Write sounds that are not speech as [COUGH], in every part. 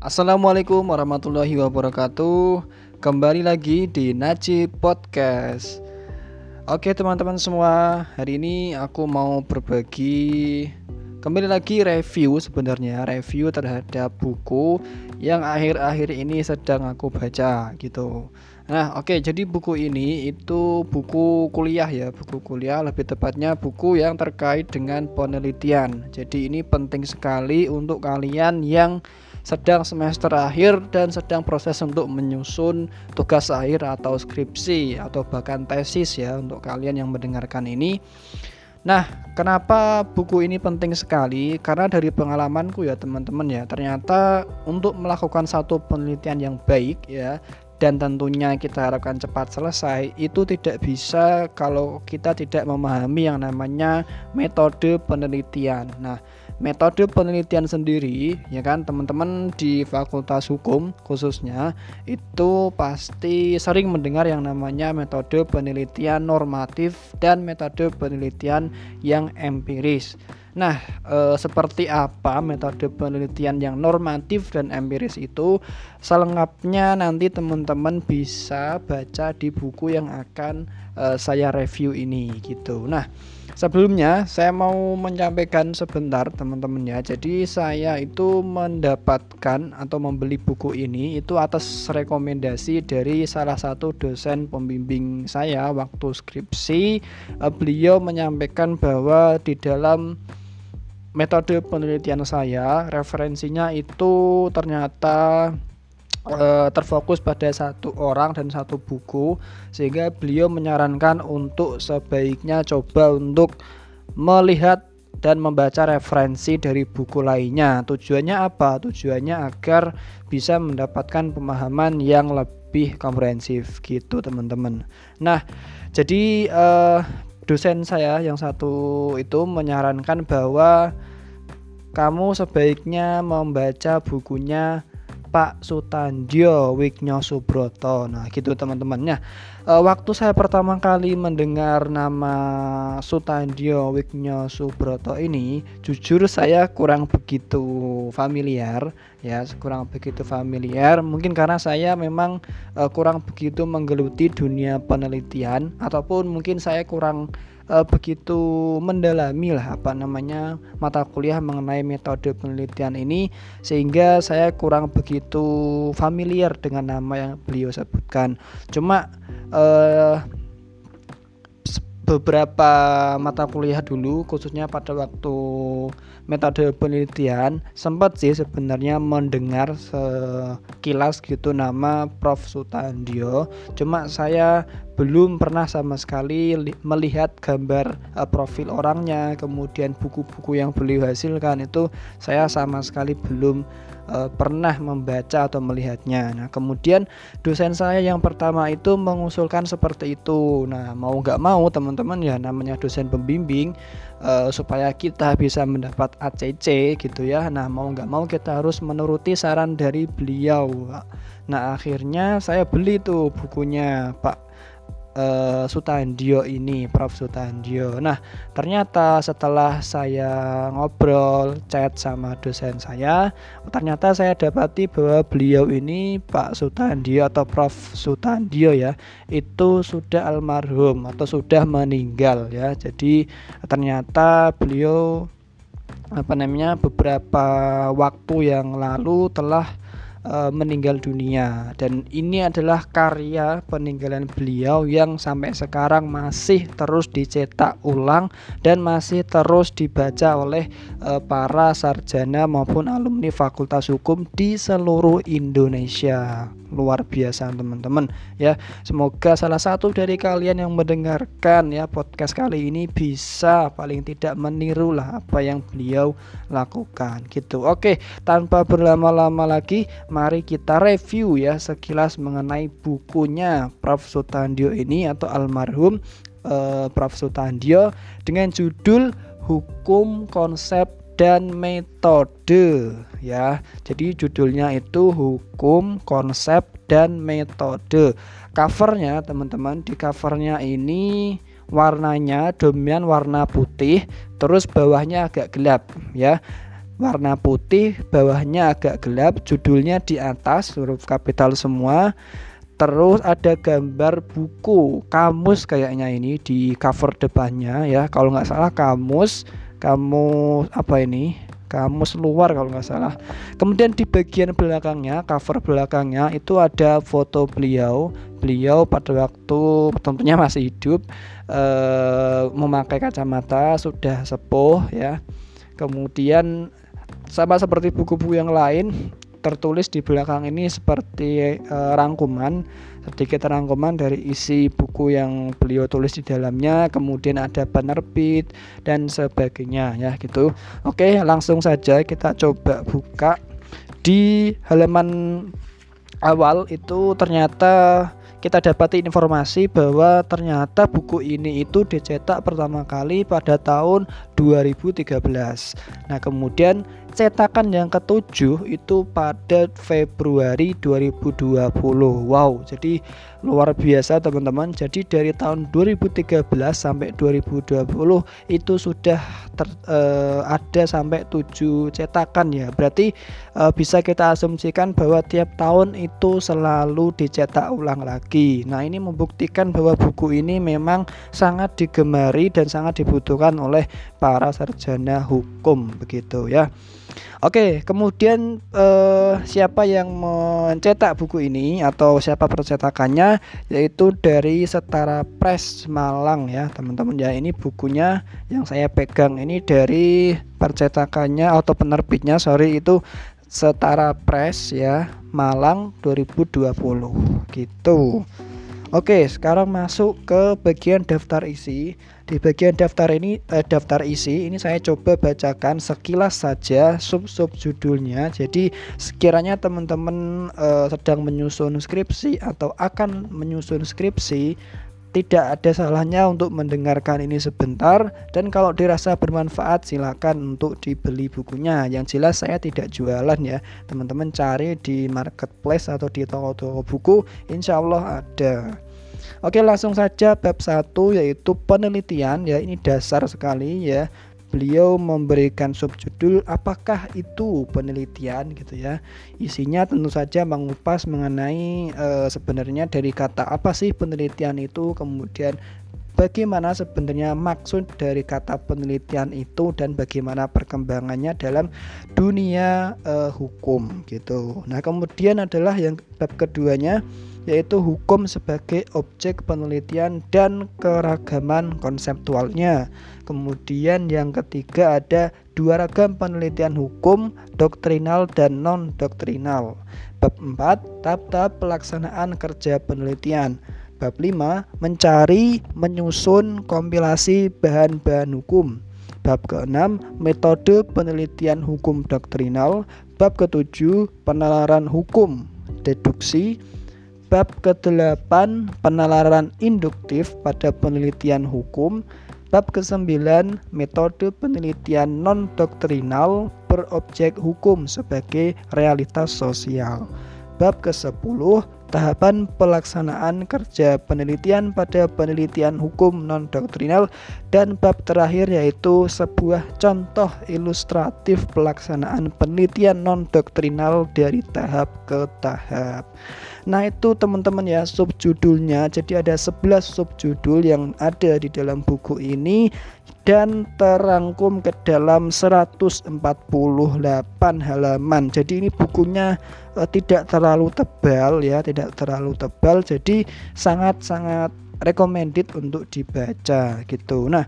Assalamualaikum warahmatullahi wabarakatuh. Kembali lagi di Najib Podcast. Oke teman-teman semua Hari ini aku mau berbagi Kembali lagi review sebenarnya Review terhadap buku Yang akhir-akhir ini sedang aku baca gitu. Nah oke jadi buku ini itu buku kuliah ya Buku kuliah lebih tepatnya buku yang terkait dengan penelitian. Jadi ini penting sekali untuk kalian yang sedang semester akhir dan sedang proses untuk menyusun tugas akhir atau skripsi atau bahkan tesis ya untuk kalian yang mendengarkan ini. Nah, kenapa buku ini penting sekali? Karena dari pengalamanku ya teman-teman ya, ternyata untuk melakukan satu penelitian yang baik ya dan tentunya kita harapkan cepat selesai itu tidak bisa kalau kita tidak memahami yang namanya metode penelitian. Nah, metode penelitian sendiri ya kan teman-teman di Fakultas Hukum khususnya itu pasti sering mendengar yang namanya metode penelitian normatif dan metode penelitian yang empiris. Nah, e, seperti apa metode penelitian yang normatif dan empiris itu? Selengkapnya nanti teman-teman bisa baca di buku yang akan e, saya review ini gitu. Nah, Sebelumnya saya mau menyampaikan sebentar teman-teman ya. Jadi saya itu mendapatkan atau membeli buku ini itu atas rekomendasi dari salah satu dosen pembimbing saya waktu skripsi. Eh, beliau menyampaikan bahwa di dalam metode penelitian saya referensinya itu ternyata Eh, terfokus pada satu orang dan satu buku sehingga beliau menyarankan untuk sebaiknya coba untuk melihat dan membaca referensi dari buku lainnya. Tujuannya apa? Tujuannya agar bisa mendapatkan pemahaman yang lebih komprehensif gitu, teman-teman. Nah, jadi eh, dosen saya yang satu itu menyarankan bahwa kamu sebaiknya membaca bukunya Pak Sutandio Wigno Subroto. Nah, gitu teman-temannya. E, waktu saya pertama kali mendengar nama Sutandio Wigno Subroto ini, jujur saya kurang begitu familiar, ya, kurang begitu familiar. Mungkin karena saya memang e, kurang begitu menggeluti dunia penelitian ataupun mungkin saya kurang uh, begitu mendalami lah apa namanya mata kuliah mengenai metode penelitian ini sehingga saya kurang begitu familiar dengan nama yang beliau sebutkan. Cuma uh, beberapa mata kuliah dulu khususnya pada waktu metode penelitian sempat sih sebenarnya mendengar sekilas gitu nama Prof Sutandio cuma saya belum pernah sama sekali melihat gambar uh, profil orangnya kemudian buku-buku yang beliau hasilkan itu saya sama sekali belum uh, pernah membaca atau melihatnya. Nah, kemudian dosen saya yang pertama itu mengusulkan seperti itu. Nah, mau nggak mau teman-teman ya namanya dosen pembimbing uh, supaya kita bisa mendapat ACC gitu ya. Nah, mau nggak mau kita harus menuruti saran dari beliau. Nah, akhirnya saya beli tuh bukunya Pak uh, Sutandio ini, Prof Sutandio. Nah, ternyata setelah saya ngobrol, chat sama dosen saya, ternyata saya dapati bahwa beliau ini Pak Sutandio atau Prof Sutandio ya, itu sudah almarhum atau sudah meninggal ya. Jadi ternyata beliau apa namanya beberapa waktu yang lalu telah uh, meninggal dunia. Dan ini adalah karya peninggalan beliau yang sampai sekarang masih terus dicetak ulang dan masih terus dibaca oleh uh, para sarjana maupun alumni Fakultas Hukum di seluruh Indonesia. Luar biasa teman-teman ya. Semoga salah satu dari kalian yang mendengarkan ya podcast kali ini bisa paling tidak meniru lah apa yang beliau lakukan gitu. Oke tanpa berlama-lama lagi mari kita review ya sekilas mengenai bukunya Prof Sutandio ini atau almarhum uh, Prof Sutandio dengan judul hukum konsep dan metode ya. Jadi judulnya itu hukum, konsep dan metode. Covernya teman-teman di covernya ini warnanya dominan warna putih, terus bawahnya agak gelap ya. Warna putih, bawahnya agak gelap, judulnya di atas huruf kapital semua. Terus ada gambar buku kamus kayaknya ini di cover depannya ya. Kalau nggak salah kamus, kamus apa ini? Kamus luar kalau nggak salah. Kemudian di bagian belakangnya, cover belakangnya itu ada foto beliau. Beliau pada waktu tentunya masih hidup, eh, memakai kacamata, sudah sepuh ya. Kemudian sama seperti buku-buku yang lain, tertulis di belakang ini seperti uh, rangkuman sedikit rangkuman dari isi buku yang beliau tulis di dalamnya kemudian ada penerbit dan sebagainya ya gitu oke langsung saja kita coba buka di halaman awal itu ternyata kita dapati informasi bahwa ternyata buku ini itu dicetak pertama kali pada tahun 2013. Nah, kemudian cetakan yang ketujuh itu pada Februari 2020 wow jadi luar biasa teman-teman. Jadi dari tahun 2013 sampai 2020 itu sudah ter, uh, ada sampai 7 cetakan ya. Berarti uh, bisa kita asumsikan bahwa tiap tahun itu selalu dicetak ulang lagi. Nah ini membuktikan bahwa buku ini memang sangat digemari dan sangat dibutuhkan oleh para sarjana hukum begitu ya Oke, kemudian eh, siapa yang mencetak buku ini atau siapa percetakannya yaitu dari Setara Press Malang ya, teman-teman ya. Ini bukunya yang saya pegang ini dari percetakannya atau penerbitnya sorry itu Setara Press ya, Malang 2020 gitu. Oke, sekarang masuk ke bagian daftar isi. Di bagian daftar ini eh, daftar isi ini saya coba bacakan sekilas saja sub-sub judulnya. Jadi sekiranya teman-teman eh, sedang menyusun skripsi atau akan menyusun skripsi, tidak ada salahnya untuk mendengarkan ini sebentar. Dan kalau dirasa bermanfaat silakan untuk dibeli bukunya. Yang jelas saya tidak jualan ya. Teman-teman cari di marketplace atau di toko-toko buku insya Allah ada Oke langsung saja bab 1 yaitu penelitian. Ya ini dasar sekali ya. Beliau memberikan subjudul apakah itu penelitian? gitu ya. Isinya tentu saja mengupas mengenai e, sebenarnya dari kata apa sih penelitian itu kemudian bagaimana sebenarnya maksud dari kata penelitian itu dan bagaimana perkembangannya dalam dunia e, hukum gitu. Nah kemudian adalah yang bab keduanya yaitu hukum sebagai objek penelitian dan keragaman konseptualnya. Kemudian yang ketiga ada dua ragam penelitian hukum, doktrinal dan non-doktrinal. Bab 4, tahap-tahap pelaksanaan kerja penelitian. Bab 5, mencari, menyusun, kompilasi bahan-bahan hukum. Bab ke-6, metode penelitian hukum doktrinal. Bab ke-7, penalaran hukum, deduksi. Bab ke-8 penalaran induktif pada penelitian hukum. Bab ke-9 metode penelitian non-doktrinal berobjek hukum sebagai realitas sosial. Bab ke-10 tahapan pelaksanaan kerja penelitian pada penelitian hukum non-doktrinal. Dan bab terakhir yaitu sebuah contoh ilustratif pelaksanaan penelitian non-doktrinal dari tahap ke tahap. Nah itu teman-teman ya subjudulnya. Jadi ada 11 subjudul yang ada di dalam buku ini Dan terangkum ke dalam 148 halaman. Jadi ini bukunya eh, tidak terlalu tebal ya Tidak terlalu tebal. Jadi sangat-sangat recommended untuk dibaca gitu. Nah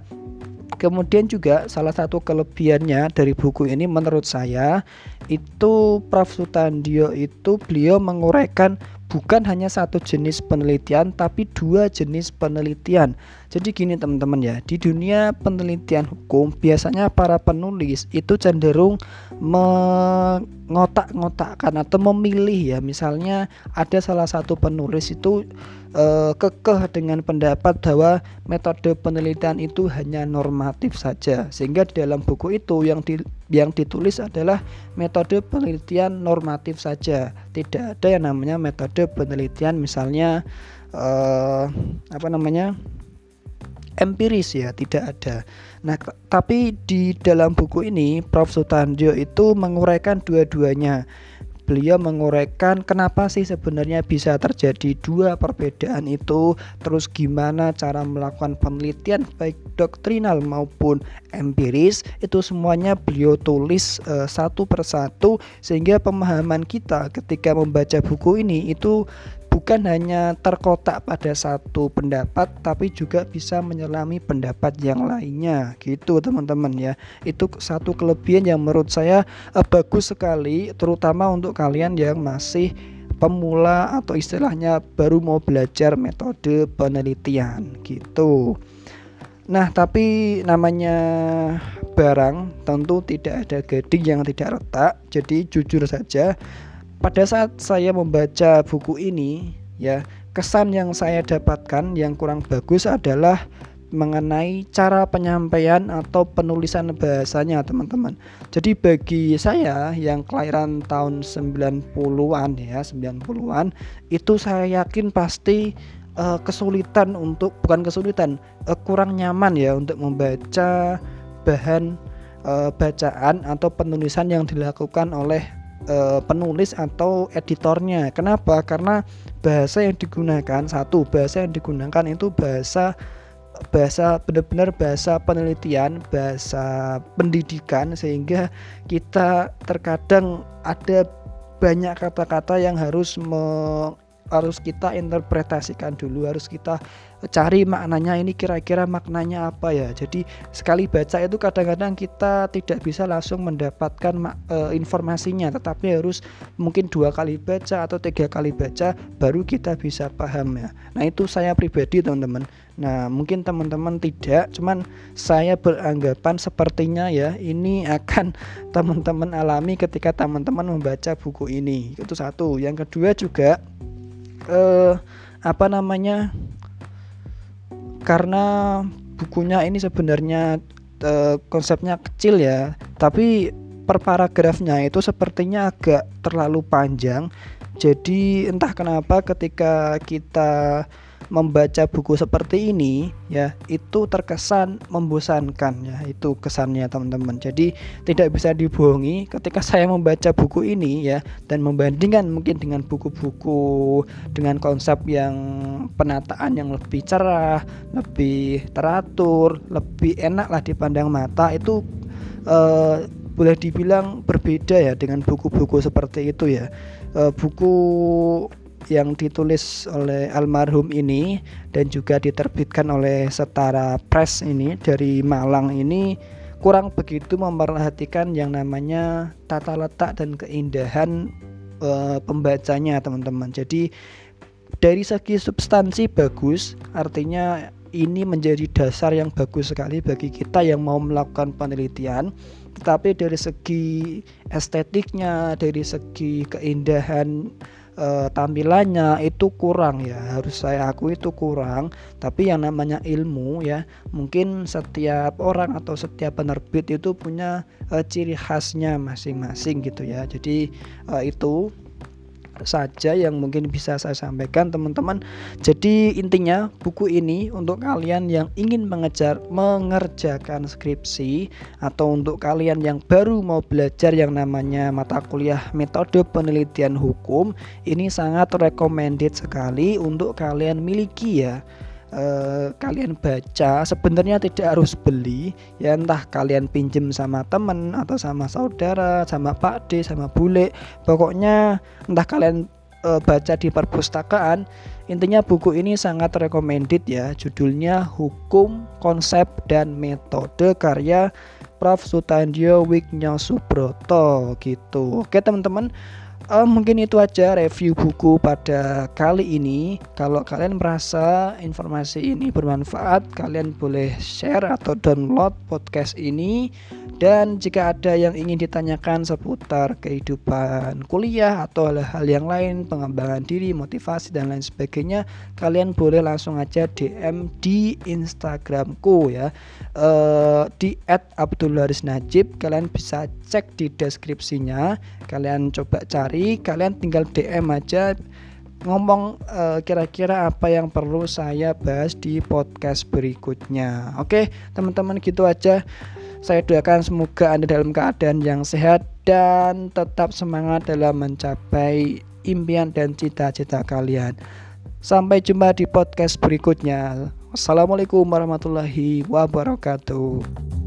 Kemudian juga salah satu kelebihannya dari buku ini menurut saya itu Prof. Sutandio itu beliau menguraikan bukan hanya satu jenis penelitian tapi dua jenis penelitian. Jadi gini teman-teman ya, di dunia penelitian hukum biasanya para penulis itu cenderung mengotak-ngotakkan atau memilih ya. Misalnya ada salah satu penulis itu eh, kekeh dengan pendapat bahwa metode penelitian itu hanya normatif saja. Sehingga di dalam buku itu yang di yang ditulis adalah metode penelitian normatif saja. Tidak ada yang namanya metode penelitian misalnya eh, apa namanya? empiris ya, tidak ada. Nah, tapi di dalam buku ini Prof Sutandio itu menguraikan dua-duanya beliau menguraikan kenapa sih sebenarnya bisa terjadi dua perbedaan itu? Terus gimana cara melakukan penelitian baik doktrinal maupun empiris? Itu semuanya beliau tulis uh, satu persatu sehingga pemahaman kita ketika membaca buku ini itu bukan hanya terkotak pada satu pendapat tapi juga bisa menyelami pendapat yang lainnya. Gitu teman-teman ya. Itu satu kelebihan yang menurut saya eh, bagus sekali terutama untuk kalian yang masih pemula atau istilahnya baru mau belajar metode penelitian. Gitu. Nah, tapi namanya barang tentu tidak ada gading yang tidak retak. Jadi jujur saja pada saat saya membaca buku ini ya kesan yang saya dapatkan yang kurang bagus adalah mengenai cara penyampaian atau penulisan bahasanya teman-teman. Jadi bagi saya yang kelahiran tahun 90-an ya, 90-an itu saya yakin pasti uh, kesulitan untuk bukan kesulitan, uh, kurang nyaman ya untuk membaca bahan uh, bacaan atau penulisan yang dilakukan oleh uh, penulis atau editornya. Kenapa? Karena bahasa yang digunakan satu bahasa yang digunakan itu bahasa bahasa benar-benar bahasa penelitian, bahasa pendidikan sehingga kita terkadang ada banyak kata-kata yang harus me, harus kita interpretasikan dulu, harus kita cari maknanya ini kira-kira maknanya apa ya. Jadi sekali baca itu kadang-kadang kita tidak bisa langsung mendapatkan e, informasinya, tetapi harus mungkin dua kali baca atau tiga kali baca baru kita bisa paham ya. Nah itu saya pribadi teman-teman. Nah mungkin teman-teman tidak, cuman saya beranggapan sepertinya ya ini akan [LAUGHS] teman-teman alami ketika teman-teman membaca buku ini. Itu satu. Yang kedua juga eh, apa namanya karena bukunya ini sebenarnya eh, konsepnya kecil ya tapi per paragrafnya itu sepertinya agak terlalu panjang. Jadi entah kenapa ketika kita membaca buku seperti ini ya itu terkesan membosankan ya itu kesannya teman-teman. Jadi tidak bisa dibohongi ketika [LAUGHS] saya membaca buku ini ya dan membandingkan mungkin dengan buku-buku dengan konsep yang penataan yang lebih cerah lebih teratur lebih enak lah dipandang mata itu uh, boleh dibilang berbeda ya dengan buku-buku seperti itu ya. Uh, buku yang ditulis oleh almarhum ini dan juga diterbitkan oleh Setara Press ini dari Malang ini kurang begitu memperhatikan yang namanya tata letak dan keindahan e, pembacanya teman-teman. Jadi dari segi substansi bagus, artinya ini menjadi dasar yang bagus sekali bagi kita yang mau melakukan penelitian. Tetapi dari segi estetiknya, dari segi keindahan e, tampilannya itu kurang ya. Harus saya akui itu kurang. Tapi yang namanya ilmu ya mungkin setiap orang atau setiap penerbit itu punya e, ciri khasnya masing-masing gitu ya. Jadi e, itu saja yang mungkin bisa saya sampaikan teman-teman. Jadi intinya buku ini untuk kalian yang ingin mengejar mengerjakan skripsi atau untuk kalian yang baru mau belajar yang namanya mata kuliah metode penelitian hukum ini sangat recommended sekali untuk kalian miliki ya eh, kalian baca sebenarnya tidak harus beli ya. Entah kalian pinjem sama temen atau sama saudara sama pak D sama bule. Pokoknya entah kalian eh, baca di perpustakaan intinya buku ini sangat recommended ya. Judulnya hukum konsep dan metode karya Prof. Sutandio Wignya Subroto gitu. Oke teman-teman uh, mungkin itu aja review buku pada kali ini. Kalau kalian merasa informasi ini bermanfaat, kalian boleh share atau download podcast ini. Dan jika ada yang ingin ditanyakan seputar kehidupan kuliah atau hal-hal yang lain, pengembangan diri, motivasi dan lain sebagainya, kalian boleh langsung aja DM di Instagramku ya. Uh, di @abdulharisnajib kalian bisa cek di deskripsinya. Kalian coba cari kalian tinggal DM aja ngomong uh, kira-kira apa yang perlu saya bahas di podcast berikutnya. Oke, teman-teman gitu aja. Saya doakan semoga Anda dalam keadaan yang sehat dan tetap semangat dalam mencapai impian dan cita-cita kalian. Sampai jumpa di podcast berikutnya. Assalamualaikum warahmatullahi wabarakatuh.